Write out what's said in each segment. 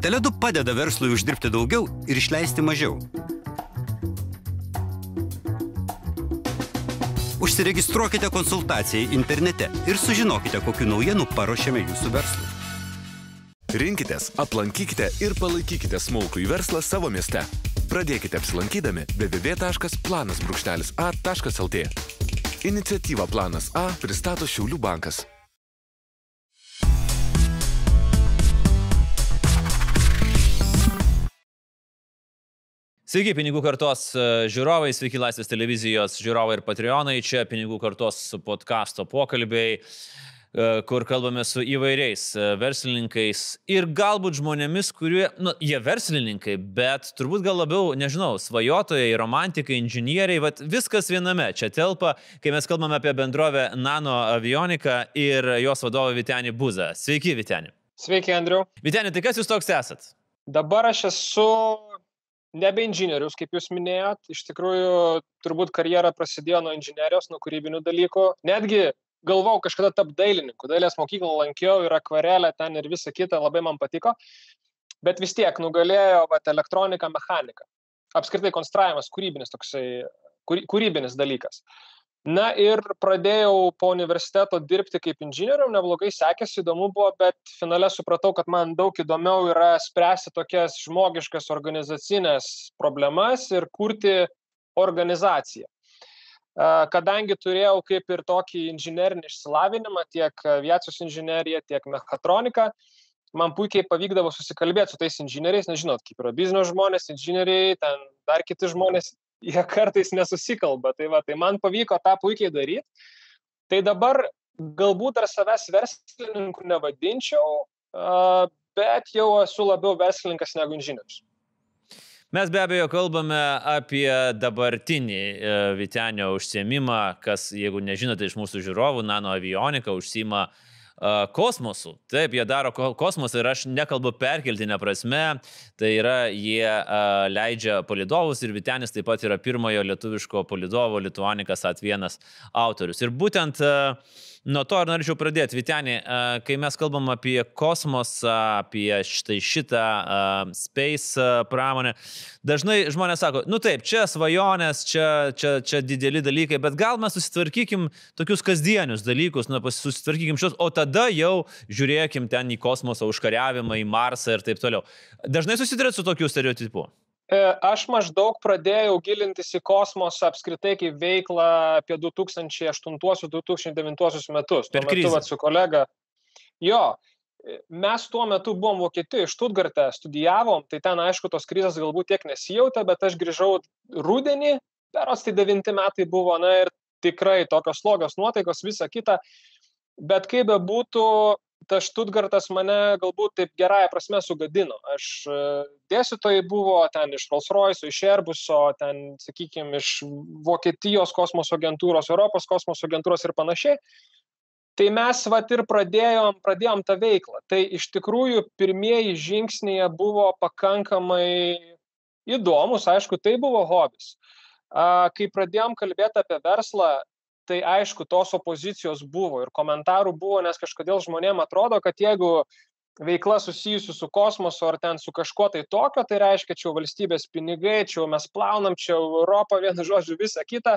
Teledu padeda verslui uždirbti daugiau ir išleisti mažiau. Užsiregistruokite konsultacijai internete ir sužinokite, kokiu naujienu paruošėme jūsų verslui. Rinkitės, aplankykite ir palaikykite smulkų į verslą savo mieste. Pradėkite apsilankydami www.planas.a.lt. Iniciatyva Planas A pristato Šiaulių bankas. Sveiki, pinigų kartos e, žiūrovai, sveiki Laisvės televizijos žiūrovai ir patreonai. Čia pinigų kartos podkasto pokalbiai, e, kur kalbame su įvairiais e, verslininkais ir galbūt žmonėmis, kurie, nu, jie verslininkai, bet turbūt gal labiau, nežinau, svajotojai, romantikai, inžinieriai, bet viskas viename čia telpa, kai mes kalbame apie bendrovę Nano Avioniką ir jos vadovą Vitenį Buzą. Sveiki, Vitenį. Sveiki, Andriu. Vitenį, tai kas jūs toks esat? Dabar aš esu nebe inžinierius, kaip jūs minėjot, iš tikrųjų turbūt karjera prasidėjo nuo inžinierijos, nuo kūrybinių dalykų. Netgi galvau kažkada tapti dailininku, dailės mokyklą lankiau ir akvarelę ten ir visa kita labai man patiko, bet vis tiek nugalėjo vat, elektronika, mechanika. Apskritai konstravimas, kūrybinis toksai, kūrybinis dalykas. Na ir pradėjau po universiteto dirbti kaip inžinierium, neblogai sekėsi, įdomu buvo, bet finale supratau, kad man daug įdomiau yra spręsti tokias žmogiškas organizacinės problemas ir kurti organizaciją. Kadangi turėjau kaip ir tokį inžinerinį išsilavinimą, tiek aviacijos inžineriją, tiek mechatroniką, man puikiai pavykdavo susikalbėti su tais inžinieriais, nežinot, kaip yra biznio žmonės, inžinieriai, ten dar kiti žmonės, jie kartais nesusikalba. Tai, va, tai man pavyko tą puikiai daryti. Tai dabar galbūt dar savęs verslininku nevadinčiau, bet jau esu labiau verslininkas negu inžinierius. Mes be abejo kalbame apie dabartinį e, Vitenio užsiemimą, kas, jeigu nežinote iš mūsų žiūrovų, nano avionika užsima uh, kosmosu. Taip, jie daro kosmosą ir aš nekalbu perkeltinę prasme, tai yra jie leidžia palidovus ir Vitenis taip pat yra pirmojo lietuviško palidovo Lituanikas At1 autorius. Ir būtent a, nuo to ir norėčiau pradėti. Vitenį, kai mes kalbam apie kosmosą, apie štai šitą uh, space pramonę, dažnai žmonės sako, nu taip, čia svajonės, čia, čia, čia dideli dalykai, bet gal mes susitvarkykim tokius kasdienius dalykus, nu, susitvarkykim šios, o tada jau žiūrėkim ten į kosmosą, užkariavimą, į Marsą ir taip toliau. Dažnai susidurėt su tokiu stereotipu. E, aš maždaug pradėjau gilintis į kosmosą apskritai kaip veiklą apie 2008-2009 metus. Per krizę. Metu, su kolega. Jo, e, mes tuo metu buvom Vokietijoje, Štutgarte, studijavom, tai ten aišku tos krizės galbūt tiek nesijautė, bet aš grįžau rudenį, peros tai devinti metai buvo, na ir tikrai tokios slogios nuotaikos, visa kita. Bet kaip be būtų, tas Štutgartas mane galbūt taip gerąją prasme sugadino. Aš e, dėstytojai buvo ten iš Rolls Royce, iš Airbuso, ten, sakykime, iš Vokietijos kosmoso agentūros, Europos kosmoso agentūros ir panašiai. Tai mes vat ir pradėjom, pradėjom tą veiklą. Tai iš tikrųjų pirmieji žingsniai buvo pakankamai įdomus, aišku, tai buvo hobis. Kai pradėjom kalbėti apie verslą, tai aišku, tos opozicijos buvo ir komentarų buvo, nes kažkodėl žmonėm atrodo, kad jeigu veikla susijusi su kosmosu ar ten su kažkuo tai tokio, tai reiškia, čia valstybės pinigai, čia mes plaunam, čia Europą, vienu žodžiu, visą kitą.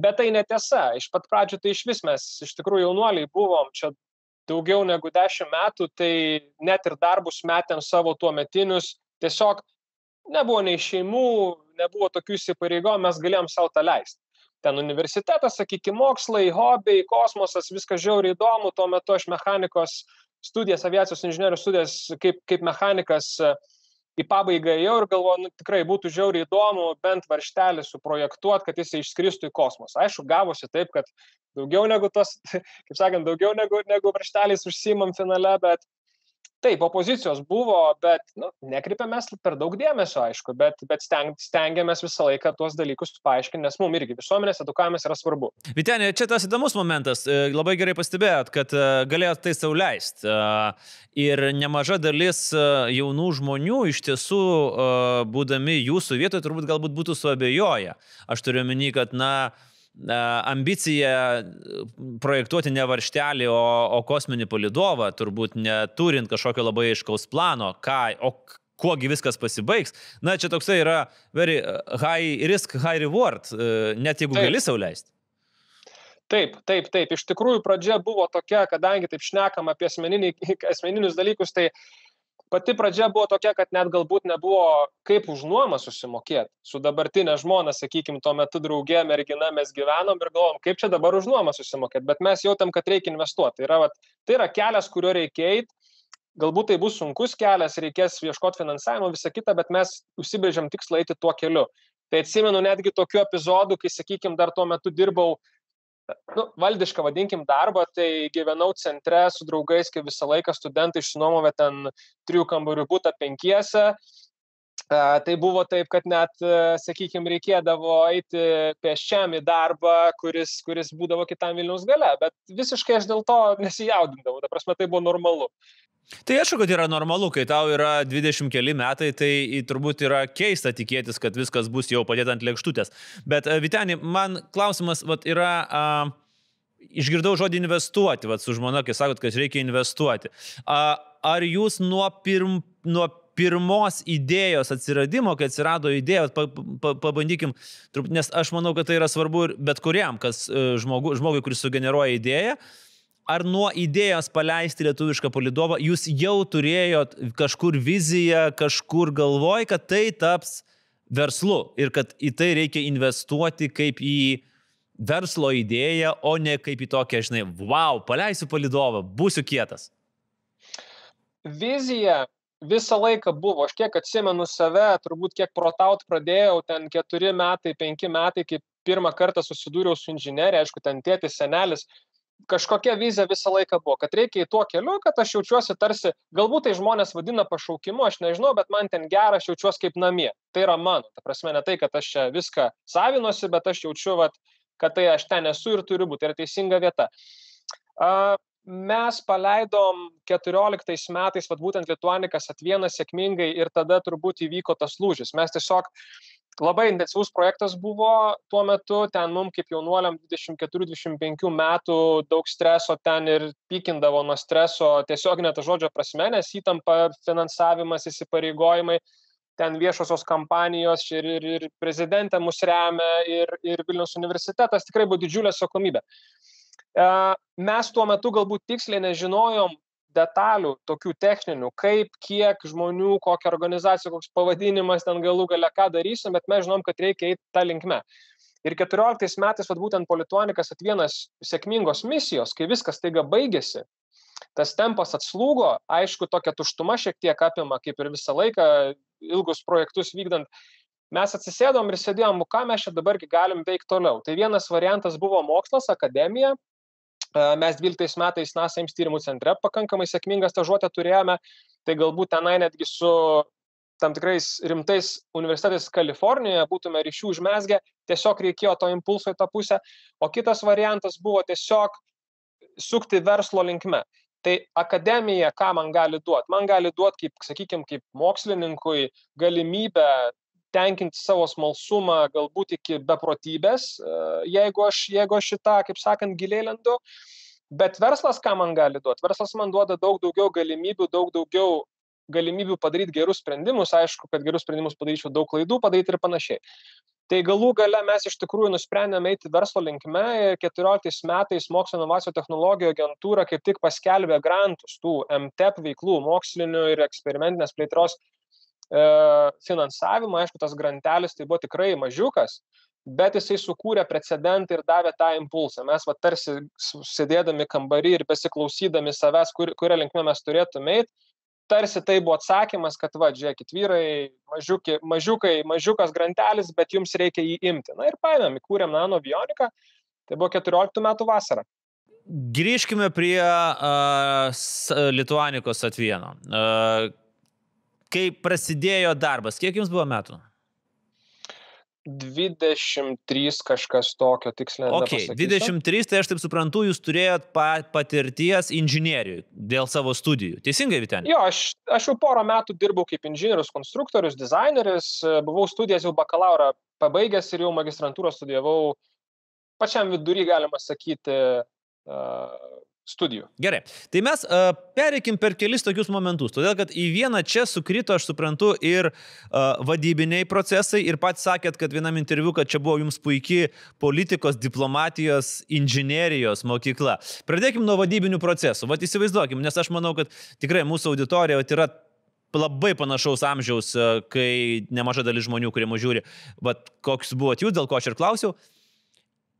Bet tai netiesa. Iš pat pradžių tai iš vis mes iš tikrųjų jaunuoliai buvom čia daugiau negu dešimt metų, tai net ir darbus metėm savo tuo metinius. Tiesiog nebuvo nei šeimų, nebuvo tokių įsipareigojimų, mes galėjom savo tą leisti ten universitetas, sakykime, mokslai, hobiai, kosmosas, viskas žiauriai įdomu. Tuo metu aš mechanikos studijas, aviacijos inžinierių studijas kaip, kaip mechanikas e, į pabaigą ėjau ir galvoju, nu, tikrai būtų žiauriai įdomu bent varštelį suprojektuoti, kad jis išskristų į kosmosą. Aišku, gavosi taip, kad daugiau negu tos, kaip sakant, daugiau negu, negu varšteliais užsimam finale, bet taip opozicijos buvo bet nu nekreipėm mes per daug dėmesio aišku bet bet steng stengiamės visą laiką tuos dalykus paaiškint nes mum irgi visuomenės edukavimas yra svarbu. Vyteni čia tas įdomus momentas. E, labai gerai pastebėjot kad e, galėjot tai sau leist. E, ir nemaža dalis jaunų žmonių iš tiesų būdami jūsų vietoje turbūt galbūt būtų suabejoję. Aš turiu omeny kad na ambicija projektuoti ne varštelį, o, o kosminį palidovą, turbūt neturint kažkokio labai aiškaus plano, ką, o kuogi viskas pasibaigs. Na, čia toksai yra very high risk, high reward, net jeigu Taip. gali sauliaisti. Taip, taip, taip. Iš tikrųjų, pradžia buvo tokia, kadangi taip šnekam apie asmeninius dalykus, tai pati pradžia buvo tokia, kad net galbūt nebuvo kaip už nuomą susimokėti. Su dabartinė žmona, sakykime, tuo metu draugė, mergina mes gyvenom ir galvom, kaip čia dabar už nuomą susimokėti, bet mes jautėm, kad reikia investuoti. Tai yra, vat, tai yra kelias, kuriuo reikia eiti. Galbūt tai bus sunkus kelias, reikės ieškoti finansavimo, visą kitą, bet mes užsibrėžiam tikslą eiti tuo keliu. Tai atsimenu netgi tokių epizodų, kai, sakykime, dar tuo metu dirbau nu, valdišką, vadinkim, darbą, tai gyvenau centre su draugais, kai visą laiką studentai išsinuomavę ten trijų kambarių būtą penkiese. Tai buvo taip, kad net, sakykime, reikėdavo eiti pėsčiam į darbą, kuris, kuris būdavo kitam Vilnius gale, bet visiškai aš dėl to nesijaudindavau, ta prasme tai buvo normalu. Tai aišku, kad yra normalu, kai tau yra 20 keli metai, tai turbūt yra keista tikėtis, kad viskas bus jau padėta ant lėkštutės. Bet e, Vitenį, man klausimas vat, yra, a, išgirdau žodį investuoti, vat, su žmona, kai sakot, kad reikia investuoti. A, ar jūs nuo, pirm, nuo pirmos idėjos atsiradimo, kai atsirado idėja, pa, pa, pabandykim, nes aš manau, kad tai yra svarbu ir bet kuriam, kas e, žmogu, žmogui, kuris sugeneruoja idėją, ar nuo idėjos paleisti lietuvišką palidovą jūs jau turėjot kažkur viziją, kažkur galvoj, kad tai taps verslu ir kad į tai reikia investuoti kaip į verslo idėją, o ne kaip į tokią, žinai, wow, paleisiu palidovą, būsiu kietas. Vizija visą laiką buvo, aš kiek atsimenu save, turbūt kiek protaut pradėjau, ten keturi metai, penki metai, kai pirmą kartą susidūriau su inžinierija, aišku, ten tėtis, senelis, kažkokia vizija visą laiką buvo, kad reikia į tuo keliu, kad aš jaučiuosi tarsi, galbūt tai žmonės vadina pašaukimu, aš nežinau, bet man ten gera, aš jaučiuosi kaip namie. Tai yra mano. Ta prasme, ne tai, kad aš čia viską savinosi, bet aš jaučiu, vat, kad tai aš ten esu ir turiu būti. Tai yra teisinga vieta. Uh, mes paleidom 14 metais, vad būtent Lietuanikas atvieną sėkmingai ir tada turbūt įvyko tas lūžis. Mes tiesiog labai intensyvus projektas buvo tuo metu, ten mum kaip jaunuoliam 24-25 metų daug streso ten ir pykindavo nuo streso tiesiog net žodžio prasme, nes įtampa, finansavimas, įsipareigojimai, ten viešosios kampanijos ir, ir, ir prezidentė mus remia ir, ir Vilnius universitetas tikrai buvo didžiulė atsakomybė. E, mes tuo metu galbūt tiksliai nežinojom, detalių, tokių techninių, kaip, kiek žmonių, kokia organizacija, koks pavadinimas ten galų gale ką darysim, bet mes žinom, kad reikia eiti tą linkmę. Ir 14 metais, vad būtent polituanikas atvienas sėkmingos misijos, kai viskas taiga baigėsi, tas tempas atslūgo, aišku, tokia tuštuma šiek tiek apima, kaip ir visą laiką ilgus projektus vykdant, mes atsisėdom ir sėdėjom, ką mes čia dabar galim veikti toliau. Tai vienas variantas buvo mokslas, akademija, Mes 12 metais NASA Ims tyrimų centre pakankamai sėkmingą stažuotę turėjome, tai galbūt tenai netgi su tam tikrais rimtais universitetais Kalifornijoje būtume ryšių užmesgę, tiesiog reikėjo to impulso į tą pusę, o kitas variantas buvo tiesiog sukti verslo linkme. Tai akademija, ką man gali duoti? Man gali duoti, kaip, sakykime, kaip mokslininkui galimybę tenkinti savo smalsumą galbūt iki beprotybės, e, jeigu aš, jeigu aš šitą, kaip sakant, giliai lendu. Bet verslas ką man gali duoti? Verslas man duoda daug daugiau galimybių, daug daugiau galimybių padaryti gerus sprendimus. Aišku, kad gerus sprendimus padaryčiau daug klaidų padaryti ir panašiai. Tai galų gale mes iš tikrųjų nusprendėme eiti verslo linkme ir 14 metais Mokslo inovacijų technologijų agentūra kaip tik paskelbė grantus tų MTEP veiklų, mokslinių ir eksperimentinės plėtros finansavimą, aišku, tas grantelis tai buvo tikrai mažiukas, bet jisai sukūrė precedentą ir davė tą impulsą. Mes va tarsi sėdėdami kambarį ir besiklausydami savęs, kur, kurią linkmę mes turėtume eiti, tarsi tai buvo atsakymas, kad va, žiūrėkit, vyrai, mažiukai, mažiukai, mažiukas grantelis, bet jums reikia jį imti. Na ir paėmėm, įkūrėm nano bioniką, tai buvo 14 metų vasara. Grįžkime prie uh, Lituanikos atvieno. Uh, kai prasidėjo darbas, kiek jums buvo metų? 23 kažkas tokio tiksliai. Ok, 23, tai aš taip suprantu, jūs turėjot pa, patirties inžinieriui dėl savo studijų. Teisingai, Vitenė? Jo, aš, aš jau porą metų dirbau kaip inžinierius, konstruktorius, dizaineris, buvau studijas jau bakalauro pabaigęs ir jau magistrantūrą studijavau pačiam vidury, galima sakyti, studijų. Gerai, tai mes uh, pereikim per kelis tokius momentus, todėl kad į vieną čia sukrito, aš suprantu, ir uh, vadybiniai procesai, ir pats sakėt, kad vienam interviu, kad čia buvo jums puikiai politikos, diplomatijos, inžinierijos mokykla. Pradėkim nuo vadybinių procesų. Vat įsivaizduokim, nes aš manau, kad tikrai mūsų auditorija yra labai panašaus amžiaus, kai nemaža dalis žmonių, kurie mūsų žiūri, bet koks buvot jūs, dėl ko aš ir klausiau. Uh,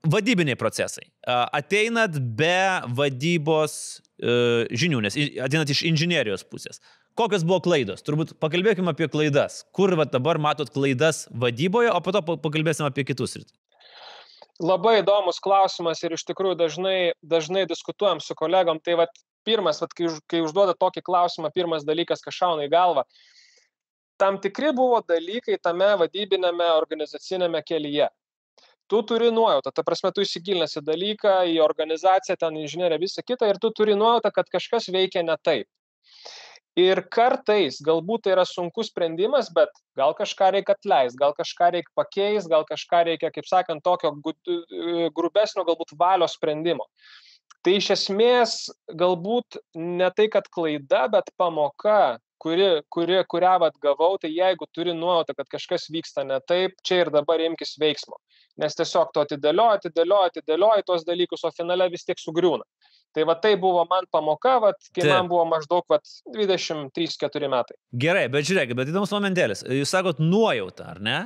vadybiniai procesai. Ateinat be vadybos e, žinių, nes ateinat iš inžinierijos pusės. Kokios buvo klaidos? Turbūt pakalbėkime apie klaidas. Kur va, dabar matot klaidas vadyboje, o po to pakalbėsim apie kitus rytus. Labai įdomus klausimas ir iš tikrųjų dažnai, dažnai diskutuojam su kolegom. Tai vat, pirmas, vat, kai, kai užduoda tokį klausimą, pirmas dalykas, kas šauna į galvą, tam tikri buvo dalykai tame vadybinėme organizacinėme kelyje tu turi nuojautą, ta prasme, tu įsigilinęs į dalyką, į organizaciją, ten inžinierę, visą kitą ir tu turi nuojautą, kad kažkas veikia ne taip. Ir kartais galbūt tai yra sunkus sprendimas, bet gal kažką reikia atleisti, gal kažką reikia pakeisti, gal kažką reikia, kaip sakant, tokio grubesnio galbūt valios sprendimo. Tai iš esmės galbūt ne tai, kad klaida, bet pamoka, kuri, kuri, kurią vat gavau, tai jeigu turi nuojautą, kad kažkas vyksta ne taip, čia ir dabar imkis veiksmo nes tiesiog tu atidėlioji, atidėlioji, atidėlioji tuos dalykus, o finale vis tiek sugriūna. Tai va tai buvo man pamoka, va, kai Taip. man buvo maždaug 23-4 metai. Gerai, bet žiūrėk, bet įdomus momentėlis. Jūs sakot nuojautą, ar ne?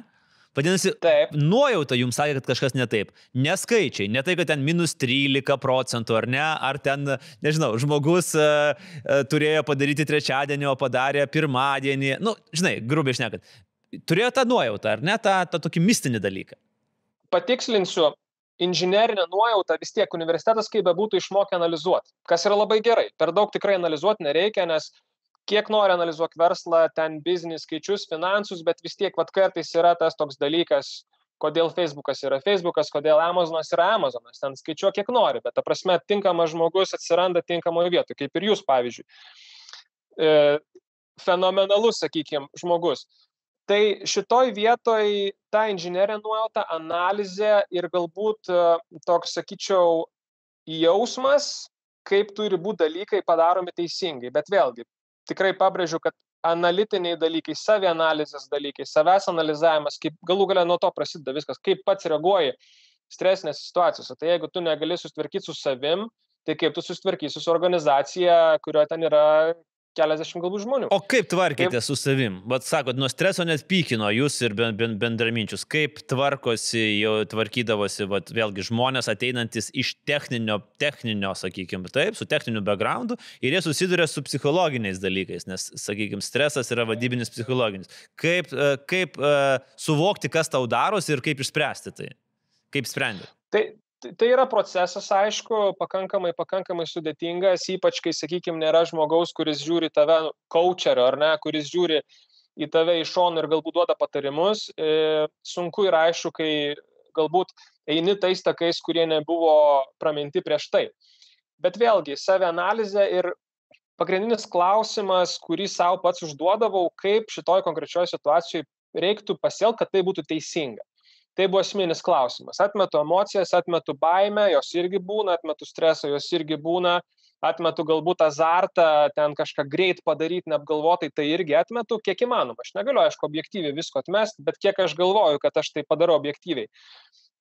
Vadinasi, Taip. nuojauta jums sakė, kad kažkas ne taip. Neskaičiai, ne tai, kad ten minus 13 procentų ar ne, ar ten, nežinau, žmogus uh, uh, turėjo padaryti trečiadienį, o padarė pirmadienį. Nu, žinai, grubiai šnekant. Turėjo tą nuojautą, ar ne, tą, tą tokį mistinį dalyką patikslinsiu, inžinerinė nuojauta vis tiek universitetas kaip bebūtų išmokė analizuoti, kas yra labai gerai. Per daug tikrai analizuoti nereikia, nes kiek nori analizuoti verslą, ten biznis, skaičius, finansus, bet vis tiek vat kartais yra tas toks dalykas, kodėl Facebookas yra Facebookas, kodėl Amazonas yra Amazonas. Ten skaičiuok kiek nori, bet ta prasme tinkamas žmogus atsiranda tinkamoje vietoje, kaip ir jūs, pavyzdžiui. E, fenomenalus, sakykime, žmogus tai šitoj vietoj ta inžinerinė nuojauta, analizė ir galbūt e, toks, sakyčiau, jausmas, kaip turi būti dalykai padaromi teisingai. Bet vėlgi, tikrai pabrėžiu, kad analitiniai dalykai, savianalizės dalykai, savęs analizavimas, kaip galų galia nuo to prasideda viskas, kaip pats reaguoji stresinėse situacijose. Tai jeigu tu negali susitvarkyti su savim, tai kaip tu susitvarkysi su organizacija, kurioje ten yra keliasdešimt galbūt žmonių. O kaip tvarkėte kaip... su savim? Vat sakot, nuo streso net pykino jūs ir bendraminčius. Kaip tvarkosi, jau tvarkydavosi, vat, vėlgi, žmonės ateinantis iš techninio, techninio, sakykime, taip, su techniniu backgroundu ir jie susiduria su psichologiniais dalykais, nes, sakykime, stresas yra vadybinis psichologinis. Kaip, e, kaip uh, suvokti, kas tau darosi ir kaip išspręsti tai? Kaip sprendėte? Tai, Tai, tai yra procesas, aišku, pakankamai, pakankamai sudėtingas, ypač kai, sakykime, nėra žmogaus, kuris žiūri tave, coacherio ar ne, kuris žiūri į tave iš šono ir galbūt duoda patarimus. E, sunku ir aišku, kai galbūt eini tais takais, kurie nebuvo praminti prieš tai. Bet vėlgi, savianalizė ir pagrindinis klausimas, kurį savo pats užduodavau, kaip šitoj konkrečioje situacijoje reiktų pasielgti, kad tai būtų teisinga. Tai buvo esminis klausimas. Atmetu emocijas, atmetu baimę, jos irgi būna, atmetu stresą, jos irgi būna, atmetu galbūt azartą, ten kažką greit padaryti, neapgalvotai, tai irgi atmetu, kiek įmanoma. Aš negaliu, aišku, objektyviai visko atmesti, bet kiek aš galvoju, kad aš tai padarau objektyviai.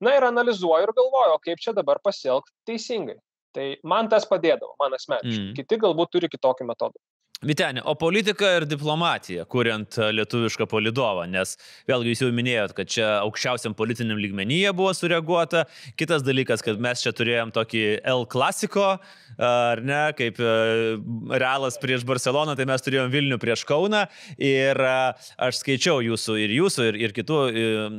Na ir analizuoju ir galvoju, kaip čia dabar pasielgti teisingai. Tai man tas padėdavo, man asmeniškai. Mm. Kiti galbūt turi kitokį metodą. Vitenė, o politika ir diplomatija, kuriant e, lietuvišką polidovą, nes vėlgi jūs jau minėjot, kad čia aukščiausiam politiniam lygmenyje buvo sureaguota. Kitas dalykas, kad mes čia turėjom tokį L klasiko, ar ne, kaip e, Realas prieš Barceloną, tai mes turėjom Vilnių prieš Kauną. Ir e, aš skaičiau jūsų ir jūsų, ir, ir kitų,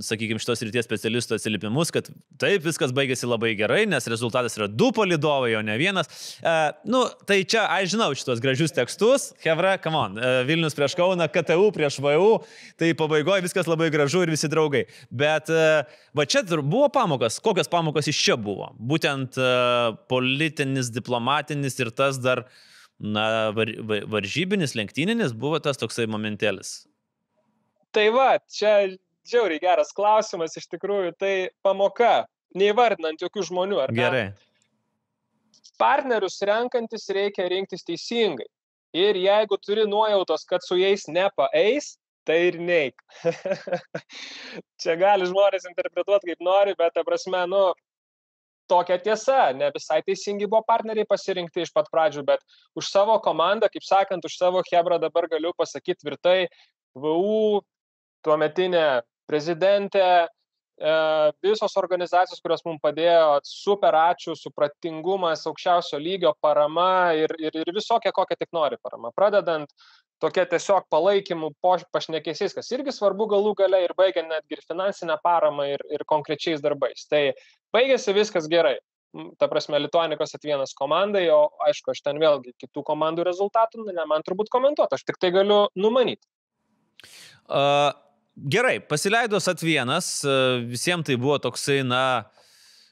sakykime, šitos ryties specialistų atsiliepimus, kad taip viskas baigėsi labai gerai, nes rezultatas yra du polidovai, o ne vienas. E, nu, tai čia, aš žinau šitos gražius tekstus. Hebra, come on, e, Vilnius prieš Kauną, KTU prieš VU, tai pabaigoje viskas labai gražu ir visi draugai. Bet e, va čia buvo pamokas, kokios pamokos iš čia buvo? Būtent e, politinis, diplomatinis ir tas dar, na, var, varžybinis, lenktyninis buvo tas toksai momentėlis. Tai va, čia žiauriai geras klausimas, iš tikrųjų, tai pamoka neįvardinant jokių žmonių. Gerai. Partnerius renkantis reikia rinktis teisingai. Ir jeigu turi nuojautos, kad su jais nepaeis, tai ir neik. Čia gali žmonės interpretuoti kaip nori, bet, ta prasme, nu, tokia tiesa, ne visai teisingi buvo partneriai pasirinkti iš pat pradžių, bet už savo komandą, kaip sakant, už savo Hebrą dabar galiu pasakyti tvirtai, VU, tuometinė prezidentė, visos organizacijos, kurios mums padėjo, super ačiū, supratingumas, aukščiausio lygio parama ir, ir, ir visokia, kokia tik nori parama. Pradedant tokia tiesiog palaikymų pašnekėsiais, kas irgi svarbu galų gale ir baigiant netgi ir finansinę paramą ir, ir konkrečiais darbais. Tai baigėsi viskas gerai. Ta prasme, Lituanikos atvienas komandai, o aišku, aš ten vėlgi kitų komandų rezultatų, ne man turbūt komentuoti, aš tik tai galiu numanyti. Uh, gerai, pasileidus atvienas, uh, visiems tai buvo toksai, na,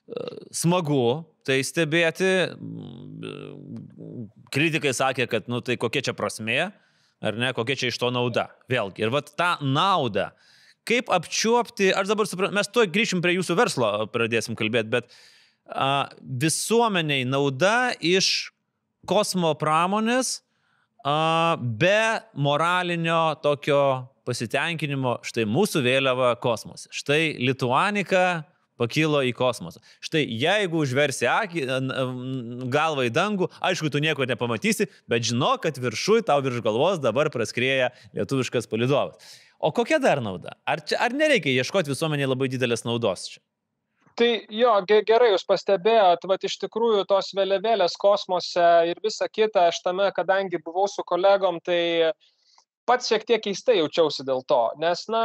uh, smagu tai stebėti. Kritikai sakė, kad, nu, tai kokia čia prasmė, ar ne, kokia čia iš to nauda. Vėlgi, ir vat tą naudą, kaip apčiuopti, aš dabar suprantu, mes tuoj grįšim prie jūsų verslo, pradėsim kalbėti, bet uh, visuomeniai nauda iš kosmo pramonės be moralinio tokio pasitenkinimo, štai mūsų vėliava kosmose, štai Lituanika pakilo į kosmosą. Štai jeigu užversi akį, galvą į dangų, aišku, tu nieko nepamatysi, bet žinok, kad viršui tau virš galvos dabar praskrėja lietuviškas palidovas. O kokia dar nauda? Ar, čia, ar nereikia ieškoti visuomenėje labai didelės naudos čia? Tai jo, gerai jūs pastebėjot, va iš tikrųjų tos vėliavėlės kosmose ir visa kita, aš tame, kadangi buvau su kolegom, tai pats šiek tiek keistai jaučiausi dėl to, nes, na,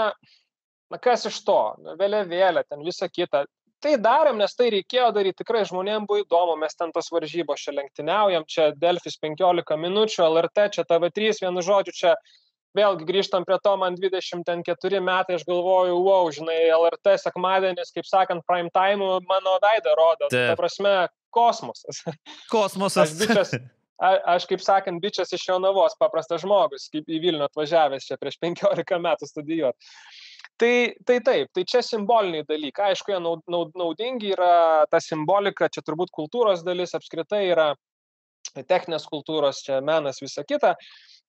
na kas iš to, vėliavėlė, ten visa kita. Tai darėm, nes tai reikėjo daryti, tikrai žmonėms buvo įdomu, mes ten tos varžybos čia lenktyniaujam, čia Delfis 15 minučių, LRT, čia TV3, vienu žodžiu, čia vėlgi grįžtam prie to, man 24 metai, aš galvoju, wow, žinai, LRT sekmadienis, kaip sakant, prime time mano veidą rodo. Ta prasme, kosmosas. Kosmosas. Aš, bičias, a, aš kaip sakant, bičias iš Jonavos, paprastas žmogus, kaip į Vilnių atvažiavęs čia prieš 15 metų studijuoti. Tai, tai taip, tai čia simboliniai dalykai. Aišku, jie naudingi yra ta simbolika, čia turbūt kultūros dalis apskritai yra techninės kultūros, čia menas, visa kita.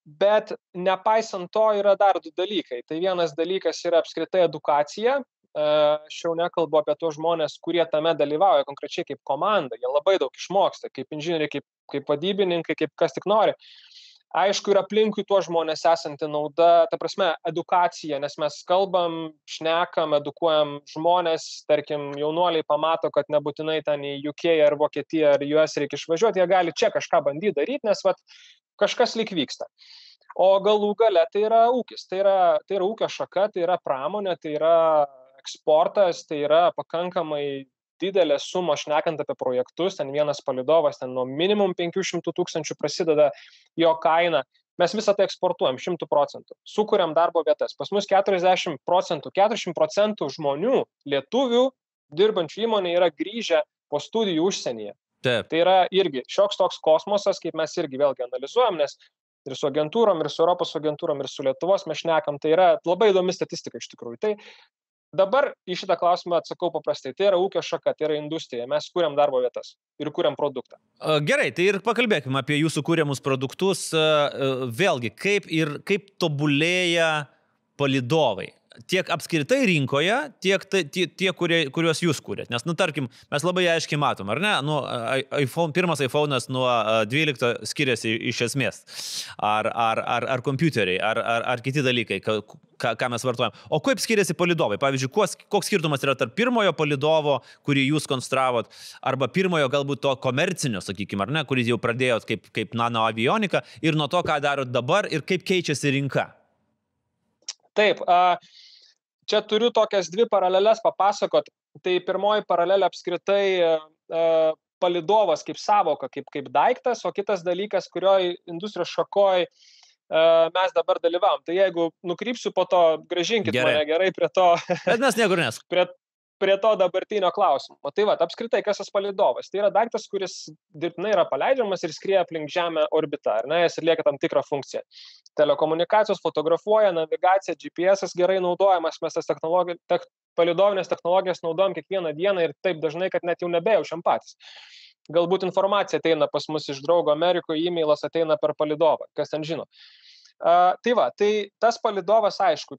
Bet nepaisant to yra dar du dalykai. Tai vienas dalykas yra apskritai edukacija. Aš jau nekalbu apie tos žmonės, kurie tame dalyvauja konkrečiai kaip komanda. Jie labai daug išmoksta, kaip inžinieriai, kaip, kaip vadybininkai, kaip kas tik nori. Aišku, ir aplinkui tuos žmonės esanti nauda, ta prasme, edukacija, nes mes kalbam, šnekam, edukuojam žmonės, tarkim, jaunuoliai pamato, kad nebūtinai ten į UK ar Vokietiją ar US reikia išvažiuoti, jie gali čia kažką bandyti daryti, nes vat, kažkas lik vyksta. O galų gale tai yra ūkis, tai yra, tai yra ūkio šaka, tai yra pramonė, tai yra eksportas, tai yra pakankamai didelės sumos šnekant apie projektus, ten vienas palidovas, ten nuo minimum 500 tūkstančių prasideda jo kaina. Mes visą tai eksportuojam 100 procentų, sukūriam darbo vietas. Pas mus 40 procentų, 40 procentų žmonių, lietuvių, dirbančių įmonė yra grįžę po studijų užsienyje. Taip. Tai yra irgi šioks toks kosmosas, kaip mes irgi vėlgi analizuojam, nes ir su agentūrom, ir su Europos agentūrom, ir su Lietuvos mes šnekam, tai yra labai įdomi statistika iš tikrųjų. Tai dabar į šitą klausimą atsakau paprastai. Tai yra ūkio šaka, tai yra industrija. Mes kūriam darbo vietas ir kūriam produktą. Gerai, tai ir pakalbėkime apie jūsų kūriamus produktus. Vėlgi, kaip, ir, kaip tobulėja palidovai tiek apskritai rinkoje, tiek tie, tie kurie, kuriuos jūs kūrėt. Nes, nu, tarkim, mes labai aiškiai matom, ar ne? Nu, iPhone, pirmas iPhone'as nuo 12 skiriasi iš esmės. Ar, ar, ar, ar kompiuteriai, ar, ar, ar kiti dalykai, ką, ką mes vartojam. O kaip skiriasi palidovai? Pavyzdžiui, koks, koks skirtumas yra tarp pirmojo palidovo, kurį jūs konstravot, arba pirmojo galbūt to komercinio, sakykime, ar ne, kurį jau pradėjot kaip, kaip nano avionika, ir nuo to, ką darot dabar ir kaip keičiasi rinka? Taip, čia turiu tokias dvi paralelės papasakot. Tai pirmoji paralelė apskritai palidovas kaip savoka, kaip, kaip daiktas, o kitas dalykas, kurioje industrijos šakoje mes dabar dalyvavom. Tai jeigu nukrypsiu po to, gražinkit gerai. mane gerai prie to. Bet mes niekur nes. prie, prie to dabartinio klausimo. Tai va, apskritai, kas tas palidovas? Tai yra daiktas, kuris dirbtinai yra paleidžiamas ir skrieja aplink Žemę orbitą, ar ne, jis atlieka tam tikrą funkciją. Telekomunikacijos, fotografuoja, navigacija, GPS gerai naudojamas, mes tas technologi tech, palidovinės technologijas naudojam kiekvieną dieną ir taip dažnai, kad net jau nebejaučiam patys. Galbūt informacija ateina pas mus iš draugo Amerikoje, e-mailas ateina per palidovą, kas ten žino. Uh, tai va, tai tas palidovas, aišku,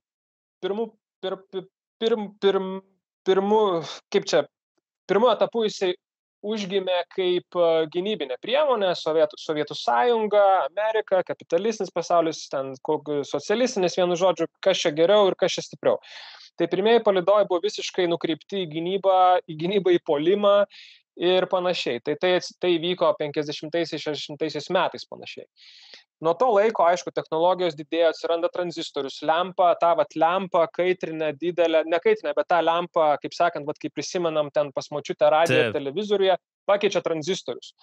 pirmų, pir, pir, pirm, pirm, pirmų, kaip čia, pirmų etapų jisai užgimė kaip gynybinė priemonė, Sovietų, Sovietų sąjunga, Amerika, kapitalistinis pasaulis, ten socialistinis, vienu žodžiu, kas čia geriau ir kas čia stipriau. Tai pirmieji palidovai buvo visiškai nukreipti į gynybą, į gynybą, į polimą ir panašiai. Tai tai, tai vyko 50-60 metais panašiai. Nuo to laiko, aišku, technologijos didėjo, atsiranda tranzistorius, lempa, tą vat lempą kaitrinę didelę, ne kaitrinę, bet tą lempą, kaip sakant, vat, kaip prisimenam ten pas močiutę radiją ir televizoriuje, pakeičia tranzistorius.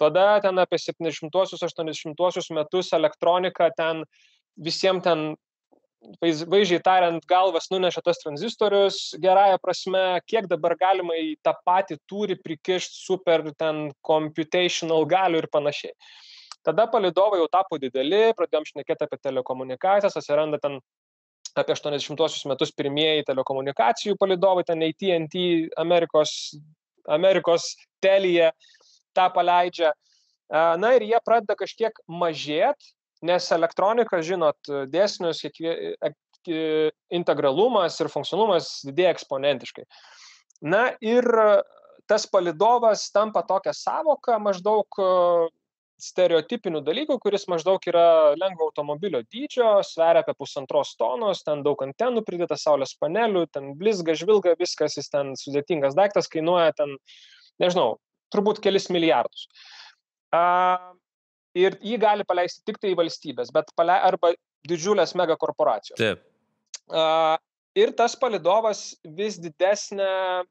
Tada ten apie 70-80 metus elektronika ten visiems ten vaizdžiai tariant, galvas nuneša tos tranzistorius, gerąją prasme, kiek dabar galima į tą patį turi prikišti super ten computational galių ir panašiai. Tada palidovai jau tapo dideli, pradėjom šnekėti apie telekomunikacijas, atsiranda ten apie 80-osius metus pirmieji telekomunikacijų palidovai, ten AT&T, Amerikos, Amerikos telija tą paleidžia. Na ir jie pradeda kažkiek mažėti, nes elektronika, žinot, dėsnius, e, integralumas ir funkcionalumas didėja eksponentiškai. Na ir tas palidovas tampa tokia savoka maždaug stereotipinių dalykų, kuris maždaug yra lengvo automobilio dydžio, sveria apie pusantros tonos, ten daug antenų pridėta, saulės panelių, ten blizga, žvilga, viskas, jis ten sudėtingas daiktas, kainuoja ten, nežinau, turbūt kelis milijardus. A, ir jį gali paleisti tik tai valstybės, bet pale, arba didžiulės megakorporacijos. Taip. A, ir tas palidovas vis didesnę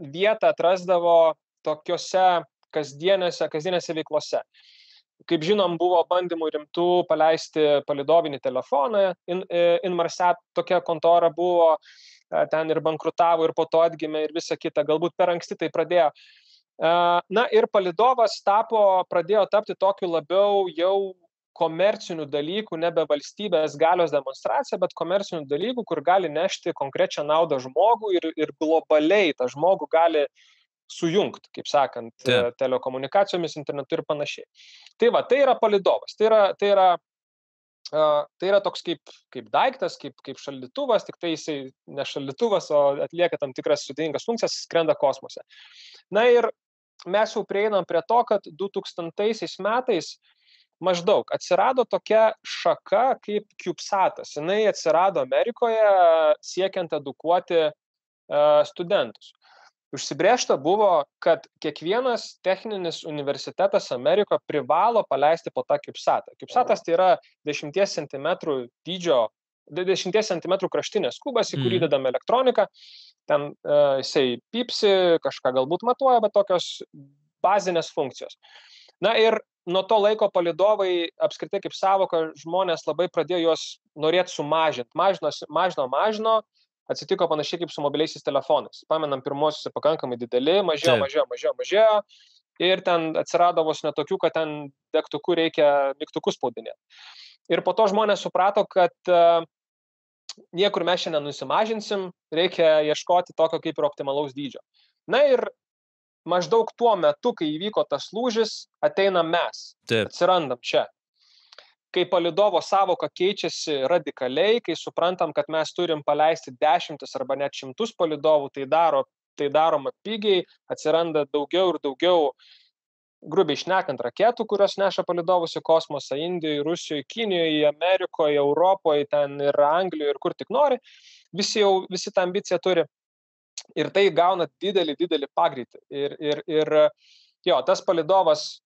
vietą atrasdavo tokiuose kasdienėse, kasdienėse veiklose. Kaip žinom, buvo bandymų rimtų paleisti palidovinį telefoną, in, e, Inmarsat tokia kontora buvo, ten ir bankrutavo, ir po to atgimė, ir visa kita, galbūt per anksti tai pradėjo. E, na ir palidovas tapo, pradėjo tapti tokiu labiau jau komercinių dalykų, nebe valstybės galios demonstracija, bet komercinių dalykų, kur gali nešti konkrečią naudą žmogui ir, ir globaliai tą žmogų gali uh, sujungt, kaip sakant, Taip. telekomunikacijomis, internetu ir panašiai. Tai va, tai yra palidovas, tai yra, tai yra, uh, tai yra toks kaip, kaip daiktas, kaip, kaip šaldytuvas, tik tai jisai ne šaldytuvas, o atlieka tam tikras sudėtingas funkcijas, skrenda kosmose. Na ir mes jau prieinam prie to, kad 2000 metais maždaug atsirado tokia šaka kaip CubeSatas. Jis atsirado Amerikoje siekiant edukuoti uh, studentus užsibrėžta buvo kad kiekvienas techninis universitetas amerikoje privalo paleisti po tą kibsatą kibsatas tai yra dešimties centimetrų dydžio dešimties centimetrų kraštinės kubas į kurį mhm. dedam elektroniką ten uh, jisai pypsi kažką galbūt matuoja bet tokios bazinės funkcijos na ir nuo to laiko palidovai apskritai kaip sąvoka žmonės labai pradėjo juos norėt sumažint mažino mažino mažino atsitiko panašiai kaip su mobiliaisiais telefonais. Pamenam, pirmosius pakankamai dideli, mažėjo, Taip. mažėjo, mažėjo, mažėjo. Ir ten atsirado vos netokių, kad ten degtukų reikia mygtukus spaudinėti. Ir po to žmonės suprato, kad uh, niekur mes šiandien nusimažinsim, reikia ieškoti tokio kaip ir optimalaus dydžio. Na ir maždaug tuo metu, kai įvyko tas lūžis, ateinam mes. Taip. Atsirandam čia kai palidovo savoka keičiasi radikaliai, kai suprantam, kad mes turim paleisti dešimtis arba net šimtus palidovų, tai, daro, tai daroma pigiai, atsiranda daugiau ir daugiau, grubiai išnekant, raketų, kurios neša palidovus į kosmosą Indijoje, Rusijoje, Kinijoje, Amerikoje, Europoje, ten ir Anglijoje, ir kur tik nori. Visi jau, visi tą ambiciją turi. Ir tai gauna didelį, didelį pagreitį. Ir, ir, ir jo, tas palidovas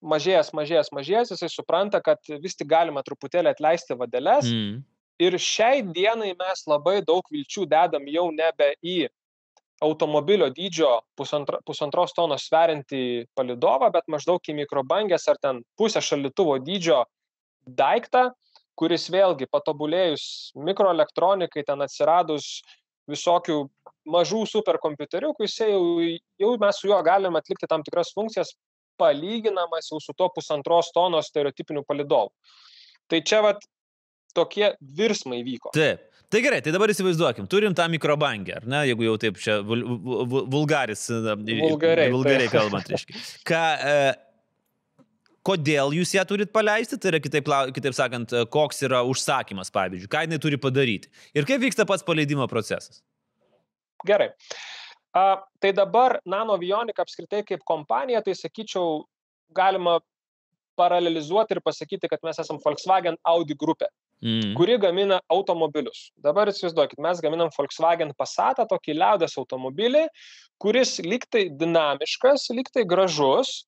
mažėjęs, mažėjęs, mažėjęs, jisai supranta, kad vis tik galima truputėlį atleisti vadeles. Mm. Ir šiai dienai mes labai daug vilčių dedam jau nebe į automobilio dydžio pusantro, pusantros tonos sverinti palidovą, bet maždaug į mikrobangės ar ten pusę šaldytuvo dydžio daiktą, kuris vėlgi patobulėjus mikroelektronikai, ten atsiradus visokių mažų superkompiuteriukų, jisai jau, jau mes su juo galime atlikti tam tikras funkcijas, palyginamas jau su to pusantros tonos stereotipinių palidovų. Tai čia vat tokie virsmai vyko. Taip. Tai gerai, tai dabar įsivaizduokim, turim tą mikrobangę, ar ne, jeigu jau taip čia vul, vul, vulgaris, vulgariai, vulgariai kalbant, reiškia. Ką, e, kodėl jūs ją turit paleisti, tai yra kitaip, kitaip sakant, koks yra užsakymas, pavyzdžiui, ką jinai turi padaryti ir kaip vyksta pats paleidimo procesas. Gerai. A, tai dabar Nanovionika apskritai kaip kompanija, tai sakyčiau, galima paralelizuoti ir pasakyti, kad mes esame Volkswagen Audi grupė mm. kuri gamina automobilius. Dabar įsivaizduokit, mes gaminam Volkswagen Passatą, tokį liaudės automobilį, kuris liktai dinamiškas, liktai gražus,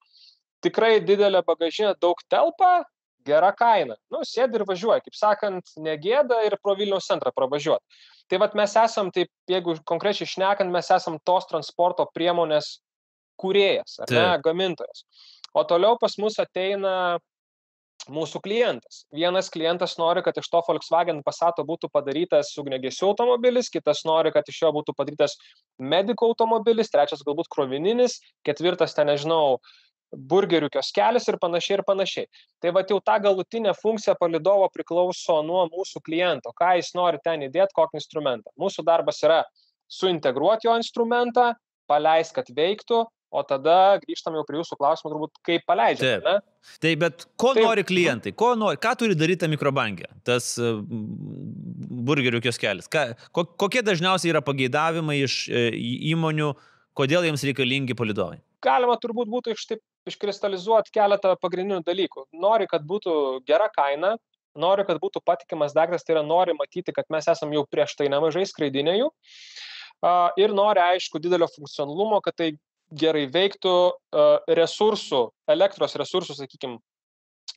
tikrai didelė bagažinė, daug telpa, gera kaina. Nu, sėdi ir važiuoji, kaip sakant, negėda ir pro Vilniaus centrą pravažiuoti. Tai vad mes esam, taip, jeigu konkrečiai šnekant, mes esam tos transporto priemonės kūrėjas, ar ne, gamintojas. O toliau pas mus ateina mūsų klientas. Vienas klientas nori, kad iš to Volkswagen Passato būtų padarytas ugnegesių automobilis, kitas nori, kad iš jo būtų padarytas medikų automobilis, trečias galbūt krovininis, ketvirtas, ten nežinau, burgerių kioskelis ir panašiai ir panašiai. Tai va jau ta galutinė funkcija palidovo priklauso nuo mūsų kliento, ką jis nori ten įdėti, kokį instrumentą. Mūsų darbas yra suintegruoti jo instrumentą, paleist, kad veiktų, O tada grįžtam jau prie jūsų klausimo, turbūt, kaip paleidžiate. Taip. Tai bet ko Taip. nori klientai, ko nori, ką turi daryti ta mikrobangė, tas uh, burgerių kioskelis, ką, ko, kokie dažniausiai yra pageidavimai iš uh, įmonių, kodėl jiems reikalingi palidovai? Galima turbūt būtų iš taip iškristalizuoti keletą pagrindinių dalykų. Nori, kad būtų gera kaina, nori, kad būtų patikimas daiktas, tai yra nori matyti, kad mes esam jau prieš tai nemažai skraidinėjų. Uh, ir nori, aišku, didelio funkcionalumo, kad tai gerai veiktų resursų, elektros resursų, sakykime,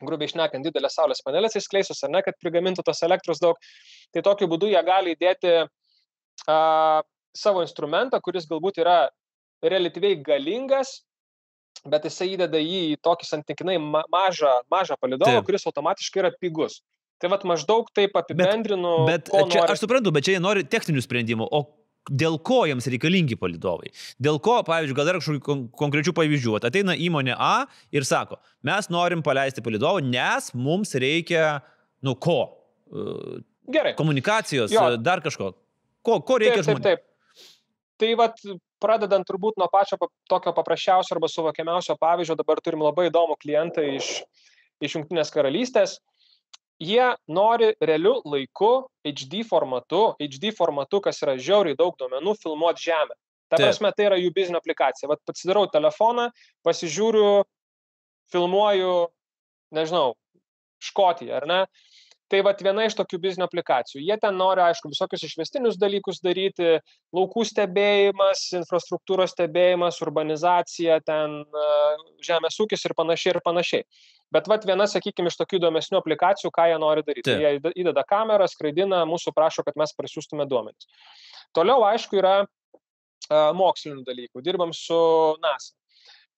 grubiai išnekant, didelės saulės panelės įskleisius, ar ne, kad prigamintų tos elektros daug. Tai tokiu būdu jie gali įdėti a, savo instrumentą, kuris galbūt yra relatyviai galingas, bet jisai įdeda jį į tokį santykinai ma mažą, mažą palidovą, Taip. kuris automatiškai yra pigus. Tai vad maždaug taip apibendrinu. Bet, bet čia, nori... aš suprantu, bet čia jie nori techninių sprendimų, o dėl ko jiems reikalingi palidovai. Dėl ko, pavyzdžiui, gal yra kažkokių kon konkrečių pavyzdžių. Ateina įmonė A ir sako, mes norim paleisti palidovą, nes mums reikia, nu ko? Gerai. Komunikacijos, jo. dar kažko. Ko, ko reikia žmonėms? Taip, taip. Tai vad, pradedant turbūt nuo pačio tokio paprasčiausio arba suvokiamiausio pavyzdžio, dabar turim labai įdomų klientą iš, iš Junktinės karalystės jie nori realiu laiku HD formatu, HD formatu, kas yra žiauriai daug duomenų, filmuoti Žemę. Ta prasme, tai yra jų bizinio aplikacija. Vat pasidarau telefoną, pasižiūriu, filmuoju, nežinau, Škotiją, ar ne? Tai vat viena iš tokių bizinio aplikacijų. Jie ten nori, aišku, visokius išvestinius dalykus daryti, laukų stebėjimas, infrastruktūros stebėjimas, urbanizacija, ten žemės ūkis ir panašiai ir panašiai. Bet vat viena, sakykime, iš tokių įdomesnių aplikacijų, ką jie nori daryti. Tai jie įdeda kamerą, skraidina, mūsų prašo, kad mes prisiųstume duomenis. Toliau, aišku, yra uh, mokslinių dalykų. Dirbam su NASA.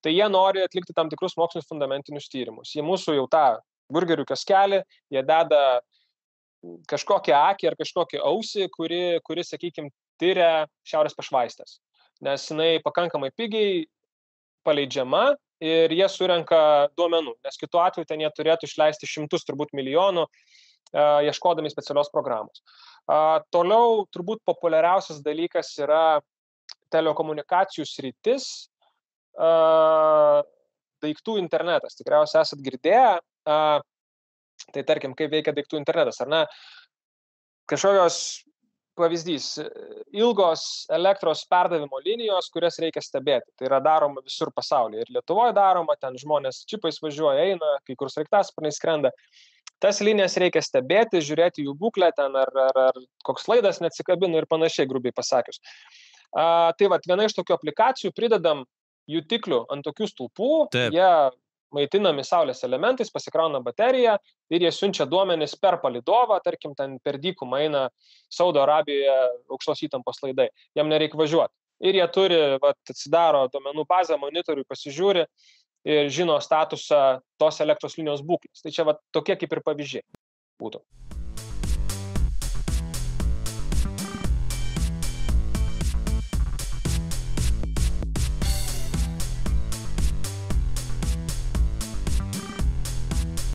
Tai jie nori atlikti tam tikrus mokslinius fundamentinius tyrimus. Jie mūsų jau tą burgerių kaskelį, jie deda kažkokią akį ar kažkokią ausį, kuri, kuri sakykime, tyria šiaurės pašvaistės. Nes jinai pakankamai pigiai paleidžiama ir jie surenka duomenų, nes kitu atveju ten jie turėtų išleisti šimtus turbūt milijonų, ieškodami specialios programos. Toliau turbūt populiariausias dalykas yra telekomunikacijų sritis, daiktų internetas. Tikriausiai esat girdėję, tai tarkim, kaip veikia daiktų internetas, ar ne? Kažkokios pavyzdys ilgos elektros perdavimo linijos kurias reikia stebėti. Tai yra daroma visur pasaulyje. Ir lietuvoj daroma ten žmonės čipais važiuoja eina kai kur sraigtasparniais skrenda. Tas linijas reikia stebėti žiūrėti jų būklę ten ar ar ar koks laidas neatsikabino ir panašiai grubiai pasakius. A, tai vat viena iš tokių aplikacijų pridedam jutiklių ant tokių stulpų. Taip. jie maitinami saulės elementais, pasikrauna bateriją ir jie siunčia duomenis per palidovą, tarkim, ten per dykumą eina Saudo Arabijoje aukštos įtampos laidai, jam nereikia važiuoti. Ir jie turi, vat, atsidaro duomenų bazę, monitorių, pasižiūri ir žino statusą tos elektros linijos būklės. Tai čia vat, tokie kaip ir pavyzdžiai būtų.